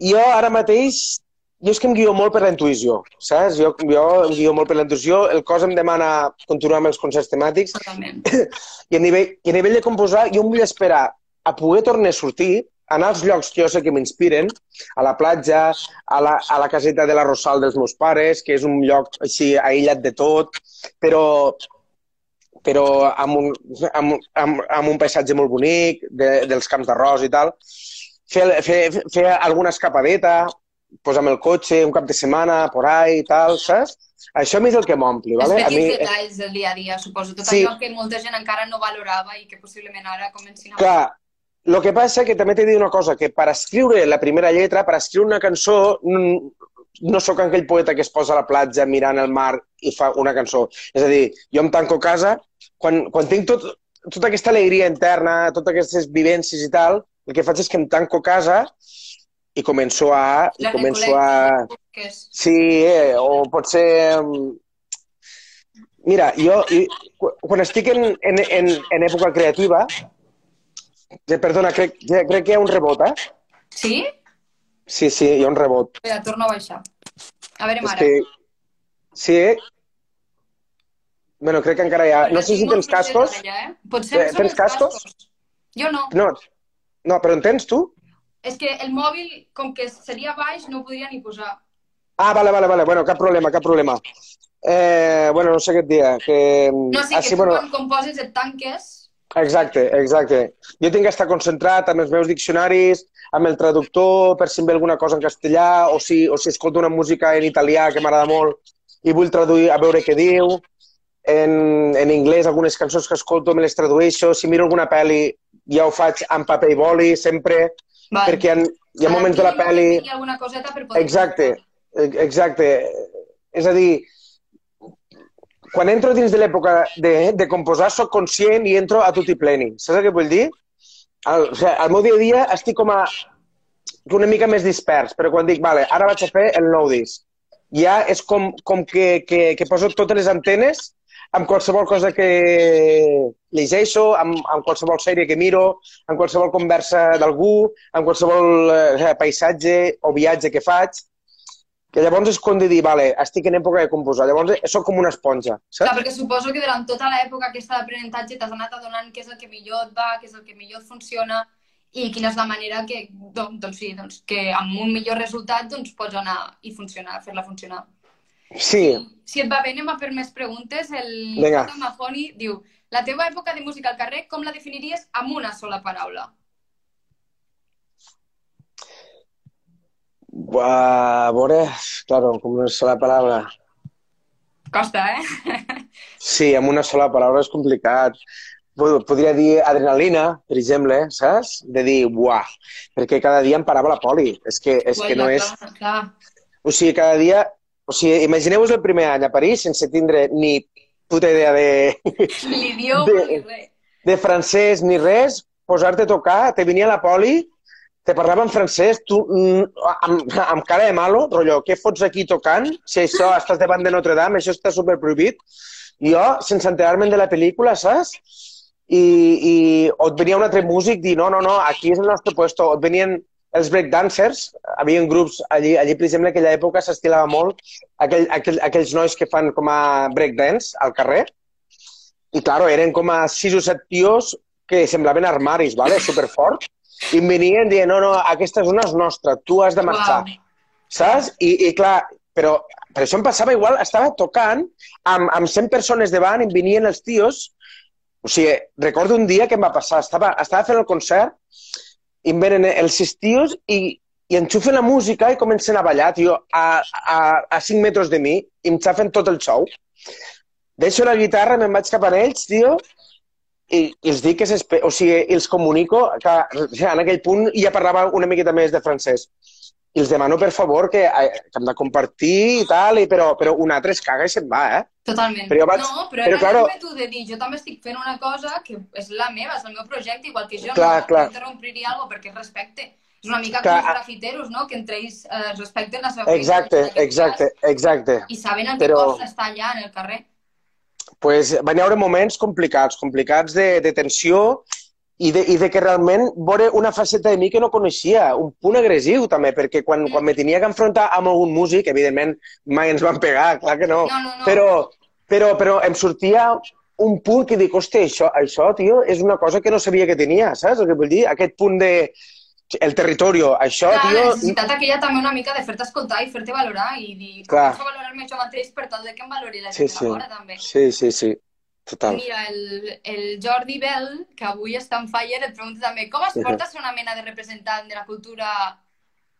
Jo ara mateix, jo és que em guio molt per la intuïció, saps? Jo, jo em guio molt per la intuïció, el cos em demana continuar amb els concerts temàtics Totalment. (clears throat) i a nivell, i a nivell de composar jo em vull esperar a poder tornar a sortir, anar als llocs que jo sé que m'inspiren, a la platja, a la, a la caseta de la Rosal dels meus pares, que és un lloc així aïllat de tot, però però amb un, amb, amb, amb un paisatge molt bonic, de, dels camps d'arròs i tal. Fer, fer, fer alguna escapadeta, posar el cotxe un cap de setmana, por ahí i tal, saps? Això a mi és el que m'ompli, Els ¿vale? A petits mi, detalls del dia a dia, suposo. Tot Sí. allò que molta gent encara no valorava i que possiblement ara comencin a... Clar, el que passa que també t'he dir una cosa, que per escriure la primera lletra, per escriure una cançó, no, no sóc aquell poeta que es posa a la platja mirant el mar i fa una cançó. És a dir, jo em tanco a casa, quan, quan tinc tot, tota aquesta alegria interna, totes aquestes vivències i tal, el que faig és que em tanco a casa i començo a... I començo a... Sí, eh, o pot ser... mm, Mira, jo, i, quan estic en, en, en, en època creativa, eh, perdona, crec, crec que hi ha un rebot, eh? Sí? Sí, sí, hi ha un rebot. Espera, torno a baixar. A veure, És mare. que... Sí, eh? Bueno, crec que encara hi ha... No sé si tens cascos. Allà, eh? Potser Eh, tens els cascos? Jo no. No, no, però en tens tu? És que el mòbil, com que seria baix, no ho podria ni posar. Ah, vale, vale, vale. Bueno, cap problema, cap problema. Eh, bueno, no sé què et dia. Que... No, sí, ah, que tu bueno, quan composes et tanques... Exacte, exacte. Jo tinc que estar concentrat amb els meus diccionaris, amb el traductor, per si em ve alguna cosa en castellà, o si, o si escolto una música en italià que m'agrada molt i vull traduir a veure què diu. En, en anglès, algunes cançons que escolto me les tradueixo. Si miro alguna pel·li, ja ho faig amb paper i boli, sempre, Vale. perquè hi ha, hi ha moments de la pel·li... Hi ha alguna coseta per poder... Exacte, e- exacte. És a dir, quan entro dins de l'època de, de composar, sóc conscient i entro a tot i pleni. Saps el que vull dir? Al, o sigui, al meu dia a dia estic com a una mica més dispers, però quan dic, vale, ara vaig a fer el nou disc, ja és com, com que, que, que poso totes les antenes amb qualsevol cosa que llegeixo, amb, amb qualsevol sèrie que miro, amb qualsevol conversa d'algú, amb qualsevol eh, paisatge o viatge que faig, que llavors és com de dir, vale, estic en època de composar, llavors sóc com una esponja, Clar, saps? perquè suposo que durant tota l'època aquesta d'aprenentatge t'has anat adonant què és el que millor et va, què és el que millor funciona i quina és la manera que, doncs, doncs sí, doncs, que amb un millor resultat doncs, pots anar i funcionar, fer-la funcionar. Sí, Si et va bé, anem a fer més preguntes. El Vinga. Mahoney diu la teva època de música al carrer, com la definiries amb una sola paraula? a veure, claro, com una sola paraula. Costa, eh? Sí, amb una sola paraula és complicat. podria dir adrenalina, per exemple, saps? De dir, buah, perquè cada dia em parava la poli. És que, és Guai, que no clar, és... Clar. O sigui, cada dia... O sigui, imagineu-vos el primer any a París sense tindre ni puta idea de, L'idioma De- ni res. de francès ni res, posar-te a tocar, te venia la poli, te parlava en francès, tu mm, amb, amb cara de malo, rotllo, què fots aquí tocant? Si això estàs davant de Notre Dame, això està super prohibit. I jo, sense enterar-me'n de la pel·lícula, saps? I, i o et venia un altre músic dir, no, no, no, aquí és el nostre puesto. O et venien els breakdancers, havia grups allí, allí per exemple, en aquella època s'estilava molt aquell, aquell, aquells nois que fan com a breakdance al carrer, i claro, eren com a sis o set tios que semblaven armaris, vale? (laughs) superfort, i em venien dient, no, no, aquesta zona és nostra, tu has de marxar, Uau. saps? I, I clar, però, però això em passava igual, estava tocant amb, amb 100 persones davant i em venien els tios, o sigui, recordo un dia que em va passar, estava, estava fent el concert i em venen els sis tios i, i enxufen la música i comencen a ballar, tio, a, a, a 5 metres de mi i em xafen tot el show. Deixo la guitarra, me'n vaig cap a ells, tio, i, i els dic que. O sigui, els comunico que en aquell punt ja parlava una miqueta més de francès. I els demano, per favor, que, eh, que hem de compartir i tal, i, però, però un altre es caga i se'n va, eh? Totalment. Però vaig- No, però, però, era claro- el tu de dir, jo també estic fent una cosa que és la meva, és el meu projecte, igual que jo Clar, no, clar. no interrompiria alguna perquè és respecte. És una mica Clar. com els grafiteros, no?, que entre ells eh, es respecten la seva Exacte, exacte, cas, exacte. I saben en Però- què costa estar allà, en el carrer. pues, van haure moments complicats, complicats de, de tensió i de, i de que realment veure una faceta de mi que no coneixia, un punt agressiu també, perquè quan, quan me tenia que enfrontar amb algun músic, evidentment mai ens van pegar, clar que no, No, no, no. però, però, però em sortia un punt que dic, hòstia, això, això, tio, és una cosa que no sabia que tenia, saps el que vull dir? Aquest punt de... El territori, això, Clar, la tio... necessitat aquella també una mica de fer-te escoltar i fer-te valorar i dir, Clar. com valorar-me jo mateix per tal de que em valori la Sí, gent sí. fora, també. Sí, sí, sí, total. Mira, el, el Jordi Bell, que avui està en fire, et pregunta també com es porta ser una mena de representant de la cultura,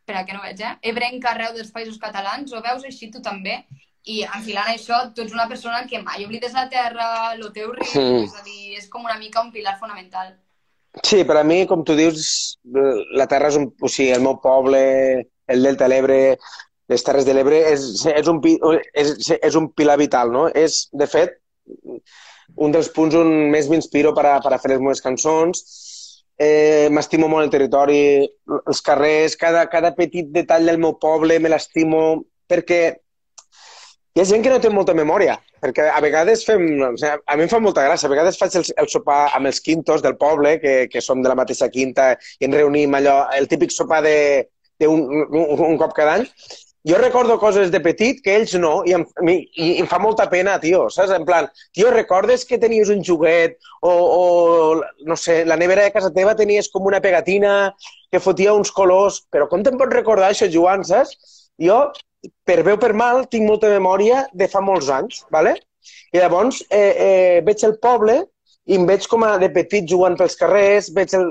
espera que no veig, eh? Ebrenca arreu dels països catalans, o veus així tu també? I enfilant això, tu ets una persona que mai oblides la terra, el teu riu, Mm. és a dir, és com una mica un pilar fonamental. Sí, per a mi, com tu dius, la Terra és un... O sigui, el meu poble, el Delta de l'Ebre, les Terres de l'Ebre, és, és, un, és, és un pilar vital, no? És, de fet, un dels punts on més m'inspiro per a, per a fer les meves cançons. Eh, m'estimo molt el territori, els carrers, cada, cada petit detall del meu poble me l'estimo, perquè hi ha gent que no té molta memòria, perquè a vegades fem... O sigui, a mi em fa molta gràcia, a vegades faig el, el sopar amb els quintos del poble, que, que som de la mateixa quinta, i ens reunim allò, el típic sopar de, de un, un, un cop cada any. Jo recordo coses de petit que ells no, i em, mi- i em fa molta pena, tio, saps? En plan, tio, recordes que tenies un juguet o, o no sé, la nevera de casa teva tenies com una pegatina que fotia uns colors, però com te'n pots recordar això, Joan, saps? Jo, per o per mal, tinc molta memòria de fa molts anys, ¿vale? I llavors eh, eh, veig el poble i em veig com a de petit jugant pels carrers, veig el,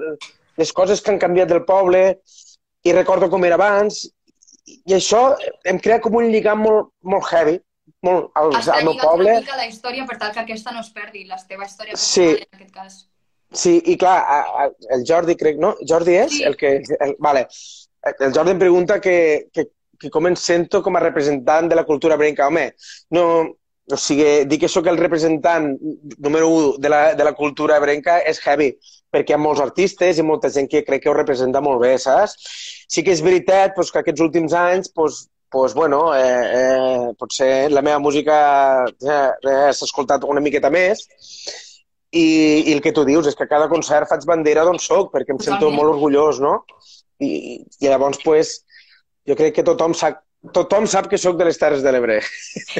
les coses que han canviat del poble i recordo com era abans i això em crea com un lligam molt, molt heavy molt al, Has de al meu poble. una mica la història per tal que aquesta no es perdi, la teva història Sí. en aquest cas. Sí, i clar, a, a, el Jordi crec, no? Jordi és Sí. el que... El, vale. El Jordi em pregunta que, que, que com em sento com a representant de la cultura brenca. Home, no, o sigui, dir que sóc el representant número 1 de la, de la cultura brenca és heavy, perquè hi ha molts artistes i molta gent que crec que ho representa molt bé, saps? Sí que és veritat pues, que aquests últims anys pues, pues, bueno, eh, eh, potser la meva música eh, eh, s'ha escoltat una miqueta més i, i el que tu dius és que cada concert faig bandera d'on soc, perquè em sento molt orgullós, no? I, i llavors, pues, jo crec que tothom sap, tothom sap que sóc de les Terres de l'Ebre.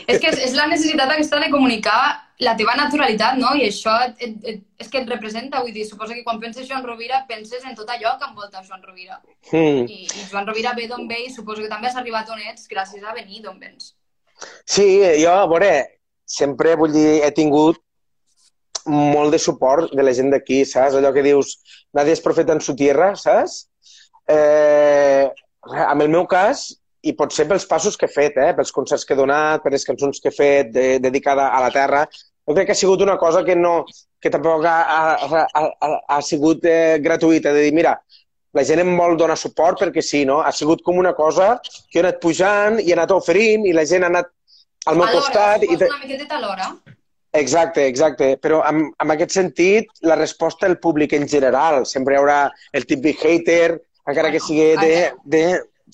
És que és, és la necessitat aquesta de comunicar la teva naturalitat, no? I això et, et, et, és que et representa, vull dir, suposo que quan penses Joan Rovira penses en tot allò que envolta Joan Rovira. Mm. I, i Joan Rovira ve d'on ve i suposo que també has arribat on ets gràcies a venir d'on vens. Sí, jo, a veure, sempre, vull dir, he tingut molt de suport de la gent d'aquí, saps? Allò que dius, nadie és profeta en su tierra, saps? Eh, en el meu cas, i potser pels passos que he fet, eh? pels concerts que he donat, per les cançons que he fet de, dedicada a la terra, jo crec que ha sigut una cosa que no que tampoc ha, ha, ha, ha, sigut eh, gratuïta, de dir, mira, la gent em vol donar suport perquè sí, no? Ha sigut com una cosa que he anat pujant i he anat oferint i la gent ha anat al meu costat. I una miqueta alhora. Exacte, exacte. Però en, en aquest sentit, la resposta del públic en general. Sempre hi haurà el típic hater, encara que Bueno, sigui de, de,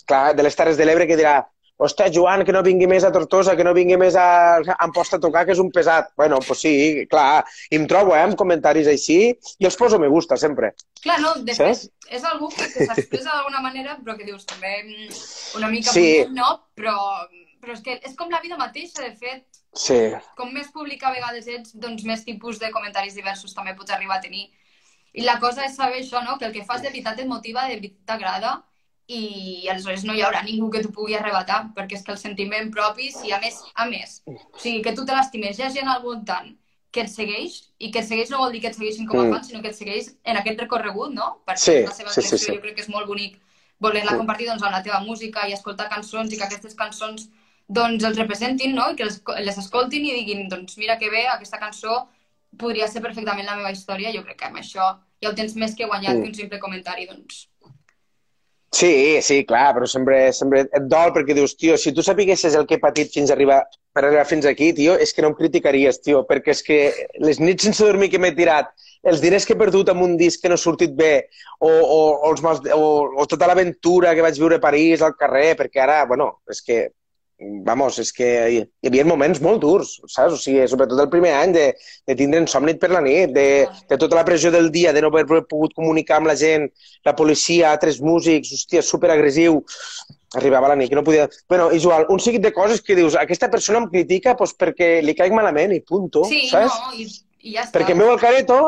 clar, de les Terres de l'Ebre, que dirà Ostres, Joan, que no vingui més a Tortosa, que no vingui més a, Amposta a tocar, que és un pesat. Bueno, doncs pues sí, clar, i em trobo eh, amb comentaris així i els poso me gusta, sempre. Clar, no, de Saps? és algú que, s'expressa d'alguna manera, però que dius també mm, una mica Sí. sí. no? Però, però és que és com la vida mateixa, de fet, Sí, com més públic a vegades ets, doncs més tipus de comentaris diversos també pots arribar a tenir. I la cosa és saber això, no? Que el que fas de veritat et motiva, de veritat t'agrada, i aleshores no hi haurà ningú que t'ho pugui arrebatar, perquè és que el sentiment propi, si a més, a més, o sigui, que tu te l'estimes, hi ha gent al voltant que et segueix, i que et segueix no vol dir que et segueixin com a Mm. fan, sinó que et segueix en aquest recorregut, no? Perquè Sí, la seva sí, sí, sí. jo crec que és molt bonic voler-la Sí. compartir doncs, amb la teva música i escoltar cançons i que aquestes cançons doncs els representin, no? I que les, les escoltin i diguin, doncs mira que bé, aquesta cançó podria ser perfectament la meva història. Jo crec que amb això ja ho tens més que guanyat Mm. que un simple comentari, doncs. Sí, sí, clar, però sempre, sempre et dol perquè dius, tio, si tu sapiguessis el que he patit fins a arribar, per arribar fins aquí, tio, és que no em criticaries, tio, perquè és que les nits sense dormir que m'he tirat, els diners que he perdut amb un disc que no ha sortit bé, o, o, o, els mals, o, o tota l'aventura que vaig viure a París, al carrer, perquè ara, bueno, és que vamos, és que hi, hi havia moments molt durs, saps? O sigui, sobretot el primer any de, de tindre insomni per la nit, de, de tota la pressió del dia, de no haver pogut comunicar amb la gent, la policia, altres músics, hòstia, superagressiu. Arribava la nit, que no podia... Bueno, igual, un seguit de coses que dius, aquesta persona em critica pues, perquè li caic malament i punto, Sí, saps? no, i, i ja està. Perquè em veu el careto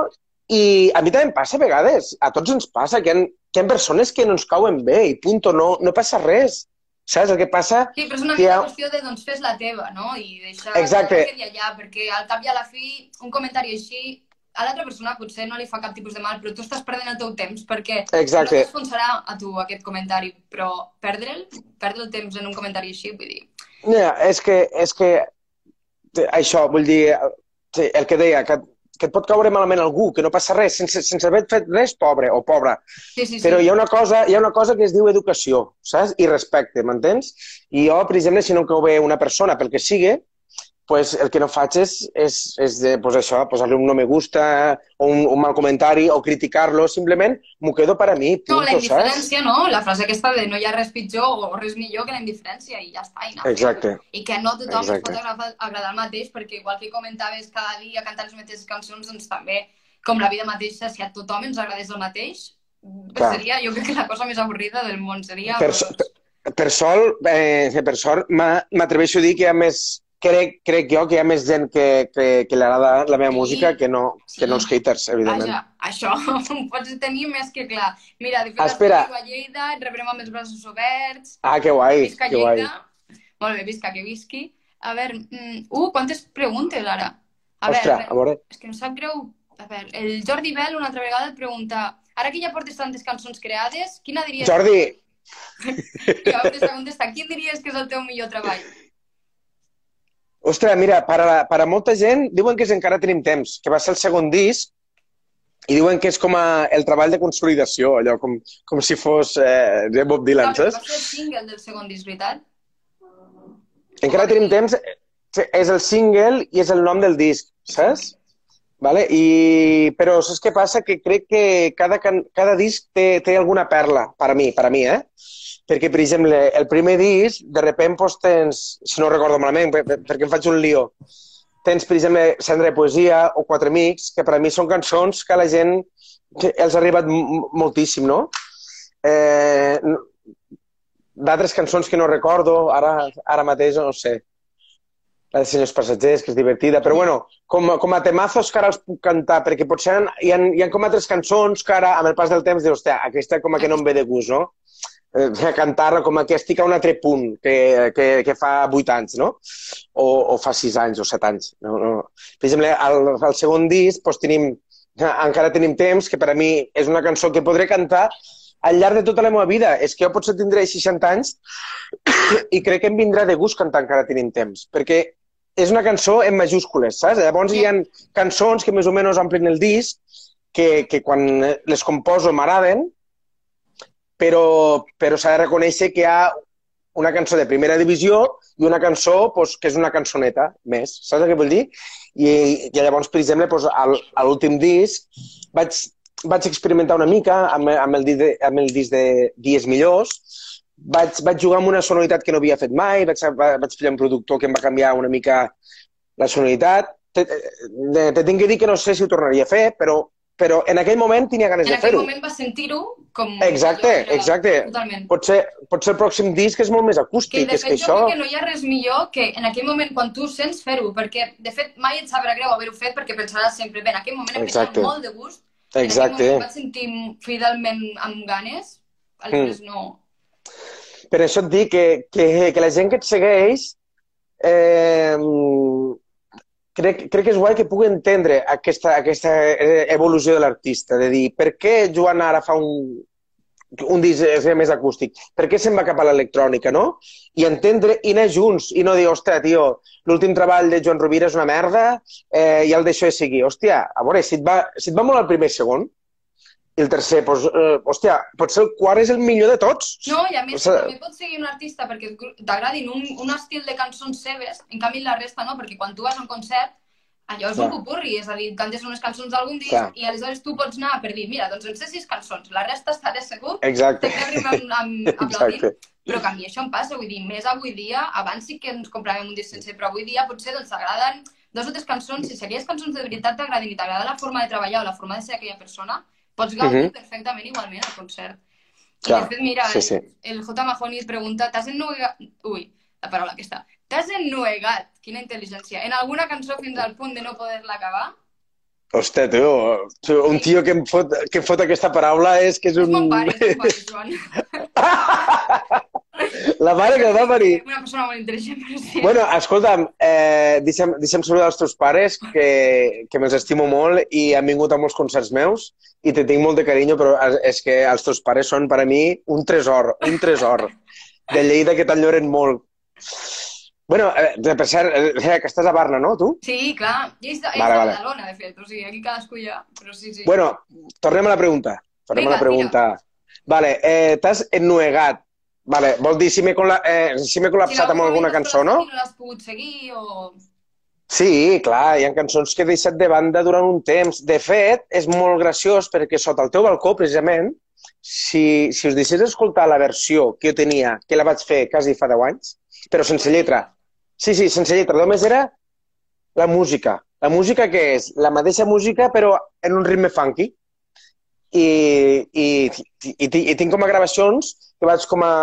i a mi també em passa a vegades, a tots ens passa, que hi ha, que hi ha persones que no ens cauen bé i punto, no, no passa res. Saps? El que passa... Sí, però és una mica ha- qüestió de, doncs, fes la teva, no? I deixar... Exacte. no quedi allà, perquè al cap i a la fi, un comentari així, a l'altra persona potser no li fa cap tipus de mal, però tu estàs perdent el teu temps, perquè Exacte. no t'esfonsarà a tu aquest comentari, però perdre'l, perdre el temps en un comentari així, vull dir... Ja, és que, és que això, vull dir, sí, el que deia, que, que et pot caure malament algú, que no passa res, sense, sense haver fet res, pobre o pobra. Sí, sí, sí. Però hi ha una cosa, hi ha una cosa que es diu educació, saps? I respecte, m'entens? I jo, per exemple, si no em cau bé una persona pel que sigui, pues el que no faig és, és, és de, pues això, posar-li un no me gusta o un, un mal comentari o criticar-lo, simplement m'ho quedo per a mi, No, punto, la saps? indiferència, no? La frase aquesta de no hi ha res pitjor o res millor que la indiferència i ja està. I, no. Exacte. I que no tothom Exacte. pot agradar, el mateix, perquè igual que comentaves cada dia cantant les mateixes cançons, doncs també, com la vida mateixa, si a tothom ens agradés el mateix, Clar. seria, jo crec que la cosa més avorrida del món seria... Per, doncs, so- per sol, eh, per sort, m'atreveixo a dir que hi ha més, crec, crec jo que hi ha més gent que, que, que li agrada la meva Sí. música que no, que no Sí. els haters, evidentment. Vaja, això ho (laughs) pots tenir més que clar. Mira, de fet, Espera. a Lleida, et rebrem amb els braços oberts, Ah, que guai, visca que guai. Molt bé, visca que visqui. A veure, mm, uh, quantes preguntes ara? A Ostres, veure, a veure. és que em sap greu. A veure, el Jordi Bell una altra vegada et pregunta ara que ja portes tantes cançons creades, quina diries... Jordi, llavors t'ha contestat, quin diries que és el teu millor treball? Ostres, mira, per a, per a molta gent diuen que és encara tenim temps, que va ser el segon disc i diuen que és com a el treball de consolidació, allò com, com si fos eh, de Bob Dylan, saps? va ser el single del segon disc, veritat? Encara tenim temps, eh, és el single i és el nom del disc, saps? Vale? I, però saps què passa? Que crec que cada, cada disc té, té alguna perla, per a mi, per a mi, eh? Perquè, per exemple, el primer disc, de repent, doncs, tens, si no recordo malament, per- per- perquè em faig un lío, tens, per exemple, Cendra de Poesia o Quatre Amics, que per a mi són cançons que la gent els ha arribat moltíssim, no? Eh, D'altres cançons que no recordo, ara, ara mateix no sé. La de Senyors Passatgers, que és divertida, però bueno, com, com a temazos que ara els puc cantar, perquè potser hi ha, hi ha com altres cançons que ara, amb el pas del temps, dius, hòstia, aquesta com a que no em ve de gust, no? Eh, cantar-la com que estic a un altre punt que, que, que fa vuit anys, no? O, o fa sis anys o set anys. No, no. Per exemple, al, al segon disc doncs, tenim, encara tenim temps, que per a mi és una cançó que podré cantar al llarg de tota la meva vida. És que jo potser tindré 60 anys i crec que em vindrà de gust cantar encara tenim temps, perquè és una cançó en majúscules, saps? Llavors hi ha cançons que més o menys omplen el disc, que, que quan les composo m'agraden, però, però s'ha de reconèixer que hi ha una cançó de primera divisió i una cançó pues, que és una cançoneta més, saps què vull dir? I, i llavors, per exemple, pues, al, a l'últim disc vaig, vaig experimentar una mica amb, amb, el, de, amb el disc de Dies Millors, vaig, vaig jugar amb una sonoritat que no havia fet mai, vaig, vaig fer un productor que em va canviar una mica la sonoritat. Te, te, te tinc que dir que no sé si ho tornaria a fer, però, però en aquell moment tenia ganes en de fer-ho. En aquell moment va sentir-ho com... Exacte, exacte. Totalment. Potser, potser el pròxim disc és molt més acústic. Que, de és fet, que jo això... crec que no hi ha res millor que en aquell moment, quan tu sents fer-ho, perquè, de fet, mai et sabrà greu haver-ho fet perquè pensaràs sempre, bé, en aquell moment em Exacte. molt de gust, Exacte. en aquell moment em vaig sentir fidelment amb ganes, aleshores mm. no... Per això et dic que, que, que la gent que et segueix eh, crec, crec que és guai que pugui entendre aquesta, aquesta eh, evolució de l'artista, de dir per què Joan ara fa un, un disc més acústic, per què se'n va cap a l'electrònica, no? I entendre i anar junts i no dir, ostres, tio, l'últim treball de Joan Rovira és una merda eh, i el deixo de seguir. Hòstia, a veure, si et va, si et va molt el primer segon, i el tercer, doncs, eh, hòstia, potser el quart és el millor de tots. No, i a més, O sigui- també pots seguir un artista perquè t'agradin un, un estil de cançons seves, en canvi la resta no, perquè quan tu vas a un concert, allò és Clar. un popurri, és a dir, cantes unes cançons d'algun disc Clar. i aleshores tu pots anar per dir, mira, doncs en sé sis cançons, la resta estaré segur Exacte. que arribem amb, amb aplaudint. Exacte. Però que a mi això em passa, vull dir, més avui dia, abans sí que ens compràvem un disc sencer, però avui dia potser doncs t'agraden dos o tres cançons, si aquelles cançons de veritat t'agradin i t'agrada la forma de treballar o la forma de ser aquella persona, pots gaudir Mhm. perfectament igualment al concert. I Clar, de fet, mira, sí, sí. el J. Mahoney et pregunta, t'has ennuegat... Ui, la paraula aquesta. T'has ennuegat, quina intel·ligència, en alguna cançó fins al punt de no poder-la acabar? Hòstia, tio, un tio que em, fot, que em fot aquesta paraula és que és És un... mon pare, és mon pare, Joan. (laughs) (laughs) La mare que va parir. Una persona molt intel·ligent, però sí. Bueno, escolta'm, eh, deixa'm, deixa'm saludar els teus pares, que, que me'ls estimo molt i han vingut a molts concerts meus i te tinc molt de carinyo, però és que els teus pares són per a mi un tresor, un tresor de Lleida que t'enyoren molt. Bueno, eh, per cert, eh, que estàs a Barna, no, tu? Sí, clar. I és de, Vale, de vale. Badalona, de fet. O sigui, aquí cadascú ja... Però sí, sí. Bueno, tornem a la pregunta. Tornem Vinga, a la pregunta. Vale, eh, t'has ennuegat. Vale, vol dir si m'he cola eh, si col·lapsat amb alguna cançó, no? Si no l'has pogut seguir o... Sí, clar, hi ha cançons que he deixat de banda durant un temps. De fet, és molt graciós perquè sota el teu balcó, precisament, si, si us deixés escoltar la versió que jo tenia, que la vaig fer quasi fa 10 anys, però sense lletra. Sí, sí, sense lletra. Només era la música. La música que és la mateixa música però en un ritme funky. I, i, i, i, tinc com a gravacions que vaig com a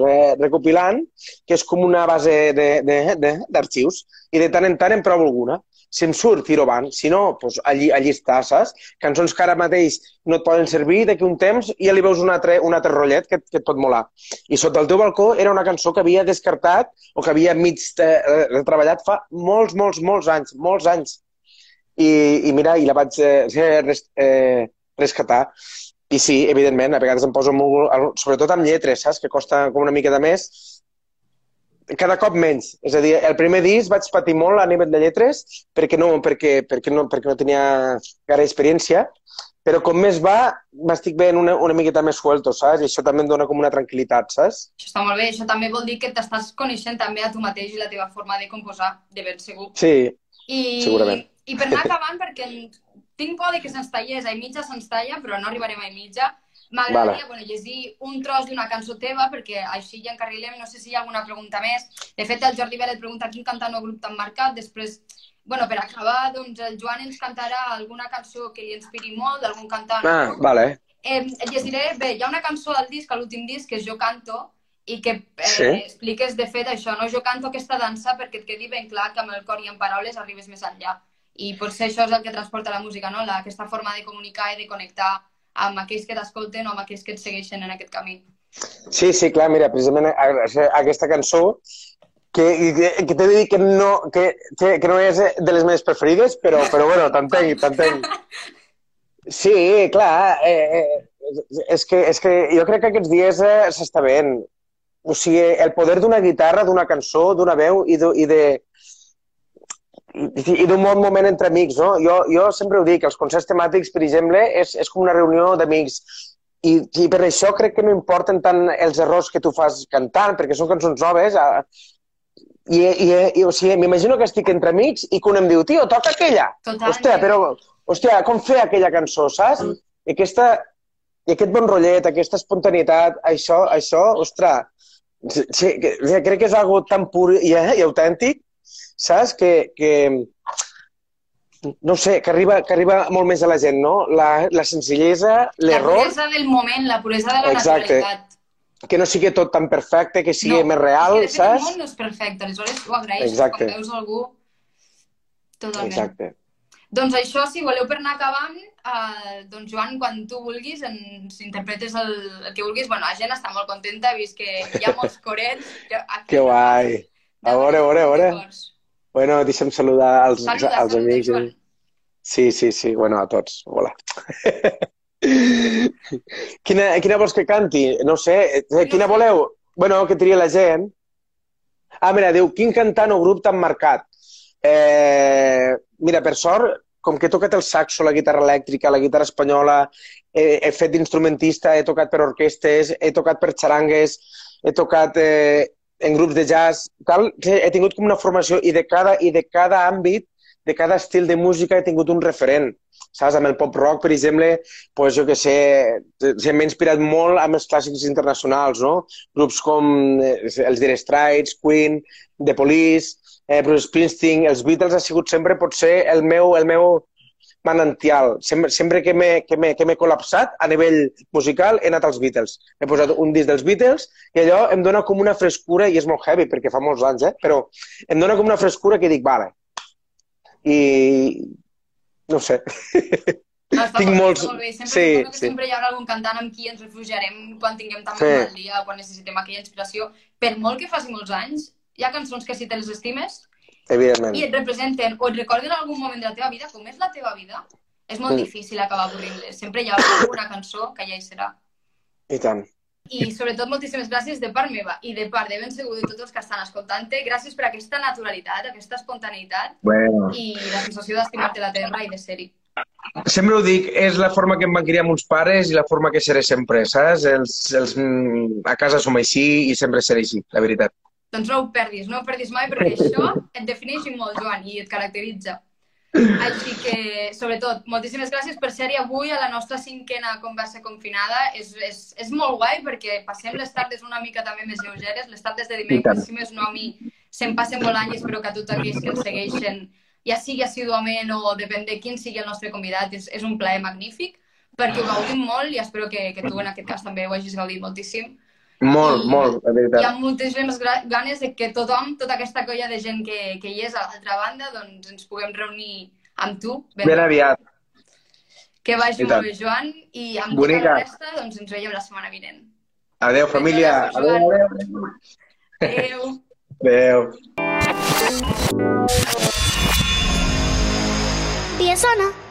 re- recopilant, que és com una base d'arxius, i de tant en tant en provo alguna. Si em surt, tiro avant. Si no, doncs allí, allí està, saps? Cançons que ara mateix no et poden servir, d'aquí un temps ja li veus un altre, un altre rotllet que, que et pot molar. I sota el teu balcó era una cançó que havia descartat o que havia mig eh, treballat fa molts, molts, molts anys, molts anys. I, i mira, i la vaig eh, res, eh, rescatar. I sí, evidentment, a vegades em poso molt, sobretot amb lletres, saps? Que costa com una mica de més. Cada cop menys. És a dir, el primer disc vaig patir molt a nivell de lletres perquè no, perquè, perquè no, perquè no tenia gaire experiència, però com més va, m'estic veient una, una miqueta més suelto, saps? I això també em dona com una tranquil·litat, saps? Això està molt bé. Això també vol dir que t'estàs coneixent també a tu mateix i la teva forma de composar, de ben segur. Sí, I, Segurament. I per anar acabant, perquè tinc por de que se'ns tallés, a mitja se'ns talla, però no arribarem a mitja. M'agradaria Vale. bueno, llegir un tros d'una cançó teva, perquè així ja encarrilem, no sé si hi ha alguna pregunta més. De fet, el Jordi Vélez pregunta quin cantant o grup t'han marcat, després, bueno, per acabar, doncs el Joan ens cantarà alguna cançó que li inspiri molt, d'algun cantant. ah, grup. vale. Eh, et llegiré, bé, hi ha una cançó al disc, l'últim disc, que és Jo canto, i que eh, Sí. expliques de fet això, no? Jo canto aquesta dansa perquè et quedi ben clar que amb el cor i amb paraules arribes més enllà. I potser això és el que transporta la música, no? La, aquesta forma de comunicar i de connectar amb aquells que t'escolten o amb aquells que et segueixen en aquest camí. Sí, sí, clar, mira, precisament aquesta cançó que, que, que t'he de dir que no, que, que, que no és de les meves preferides, però, però bueno, t'entenc, t'entenc. (laughs) Sí, clar, eh, eh, és, que, és que jo crec que aquests dies eh, s'està veient. O sigui, el poder d'una guitarra, d'una cançó, d'una veu i de, i de, i, i d'un bon moment entre amics, no? Jo, jo sempre ho dic, els concerts temàtics, per exemple, és, és com una reunió d'amics. I, I per això crec que no importen tant els errors que tu fas cantant, perquè són cançons noves. A, i, i, i o sigui, m'imagino que estic entre amics i que un em diu, tio, toca aquella. Totalment. Hòstia, però, hòstia, com fer aquella cançó, saps? Mm. I aquesta, i aquest bon rotllet, aquesta espontaneïtat, això, això, ostres, sí, que, crec que és algo tan pur i, i autèntic, saps? Que, que, no sé, que arriba, que arriba molt més a la gent, no? La, la senzillesa, l'error... La puresa del moment, la puresa de la Exacte. naturalitat. Que no sigui tot tan perfecte, que sigui no, més real, que saps? El món no és perfecte, aleshores ho agraeixes Exacte. quan veus algú totalment. Exacte. Doncs això, si voleu per anar acabant, eh, doncs Joan, quan tu vulguis, ens interpretes el, el que vulguis. Bueno, la gent està molt contenta, he vist que hi ha molts corets. Que guai! A veure, a veure, a veure. Bueno, deixa'm saludar als, saluda, als saluda, amics. Joan. Sí, sí, sí. Bueno, a tots. Hola. (laughs) quina, quina vols que canti? No sé. Eh, quina voleu? Bueno, que tria la gent. Ah, mira, diu, quin cantant o grup t'han marcat? Eh, mira, per sort, com que he tocat el saxo, la guitarra elèctrica, la guitarra espanyola, he, he fet d'instrumentista, he tocat per orquestes, he tocat per xarangues, he tocat eh, en grups de jazz, tal, he tingut com una formació i de cada, i de cada àmbit, de cada estil de música he tingut un referent. Saps? Amb el pop rock, per exemple, pues, jo que sé, m'he inspirat molt amb els clàssics internacionals, no? Grups com eh, els Dire Straits, Queen, The Police, eh, Bruce Springsteen, els Beatles ha sigut sempre potser el meu, el meu manantial. Sempre, sempre que m'he col·lapsat a nivell musical he anat als Beatles. He posat un disc dels Beatles i allò em dona com una frescura, i és molt heavy perquè fa molts anys, eh? però em dona com una frescura que dic, vale. I no sé. No, (laughs) Tinc molt, molts... Molt bé. Sempre sí, que sí. sempre hi haurà algun cantant amb qui ens refugiarem quan tinguem tan sí. mal dia, quan necessitem aquella inspiració. Per molt que faci molts anys, hi ha cançons que si te les estimes Evidentment. i et representen o et recorden algun moment de la teva vida, com és la teva vida, és molt mm. difícil acabar avorrint-les. Sempre hi ha alguna cançó que ja hi serà. I tant. I sobretot moltíssimes gràcies de part meva i de part de ben segur de tots els que estan escoltant-te. Gràcies per aquesta naturalitat, aquesta espontaneïtat bueno. i la sensació d'estimar-te la terra i de ser-hi. Sempre ho dic, és la forma que em van criar meus pares i la forma que seré sempre, saps? Els, els, a casa som així i sempre seré així, la veritat. Doncs no ho perdis, no ho perdis mai, perquè (laughs) això et defineix molt, Joan, i et caracteritza. Així que, sobretot, moltíssimes gràcies per ser-hi avui a la nostra cinquena conversa confinada. És, és, és molt guai perquè passem les tardes una mica també més lleugeres. Les tardes de dimecres, si més no a mi, se'm passen volant i espero que a tots aquells que ens segueixen, ja sigui assiduament o depèn de quin sigui el nostre convidat, és, és un plaer magnífic perquè ho gaudim molt i espero que, que tu en aquest cas també ho hagis gaudit moltíssim. Molt, I, molt, la veritat. Hi ha moltíssimes ganes de que tothom, tota aquesta colla de gent que, que hi és a l'altra banda, doncs ens puguem reunir amb tu. Ben, ben aviat. Que vagi molt bé, Joan, i amb Bonica. tota la resta doncs ens veiem la setmana vinent. Adéu, família. Adéu, adéu. Adéu. Adéu. Dia sona.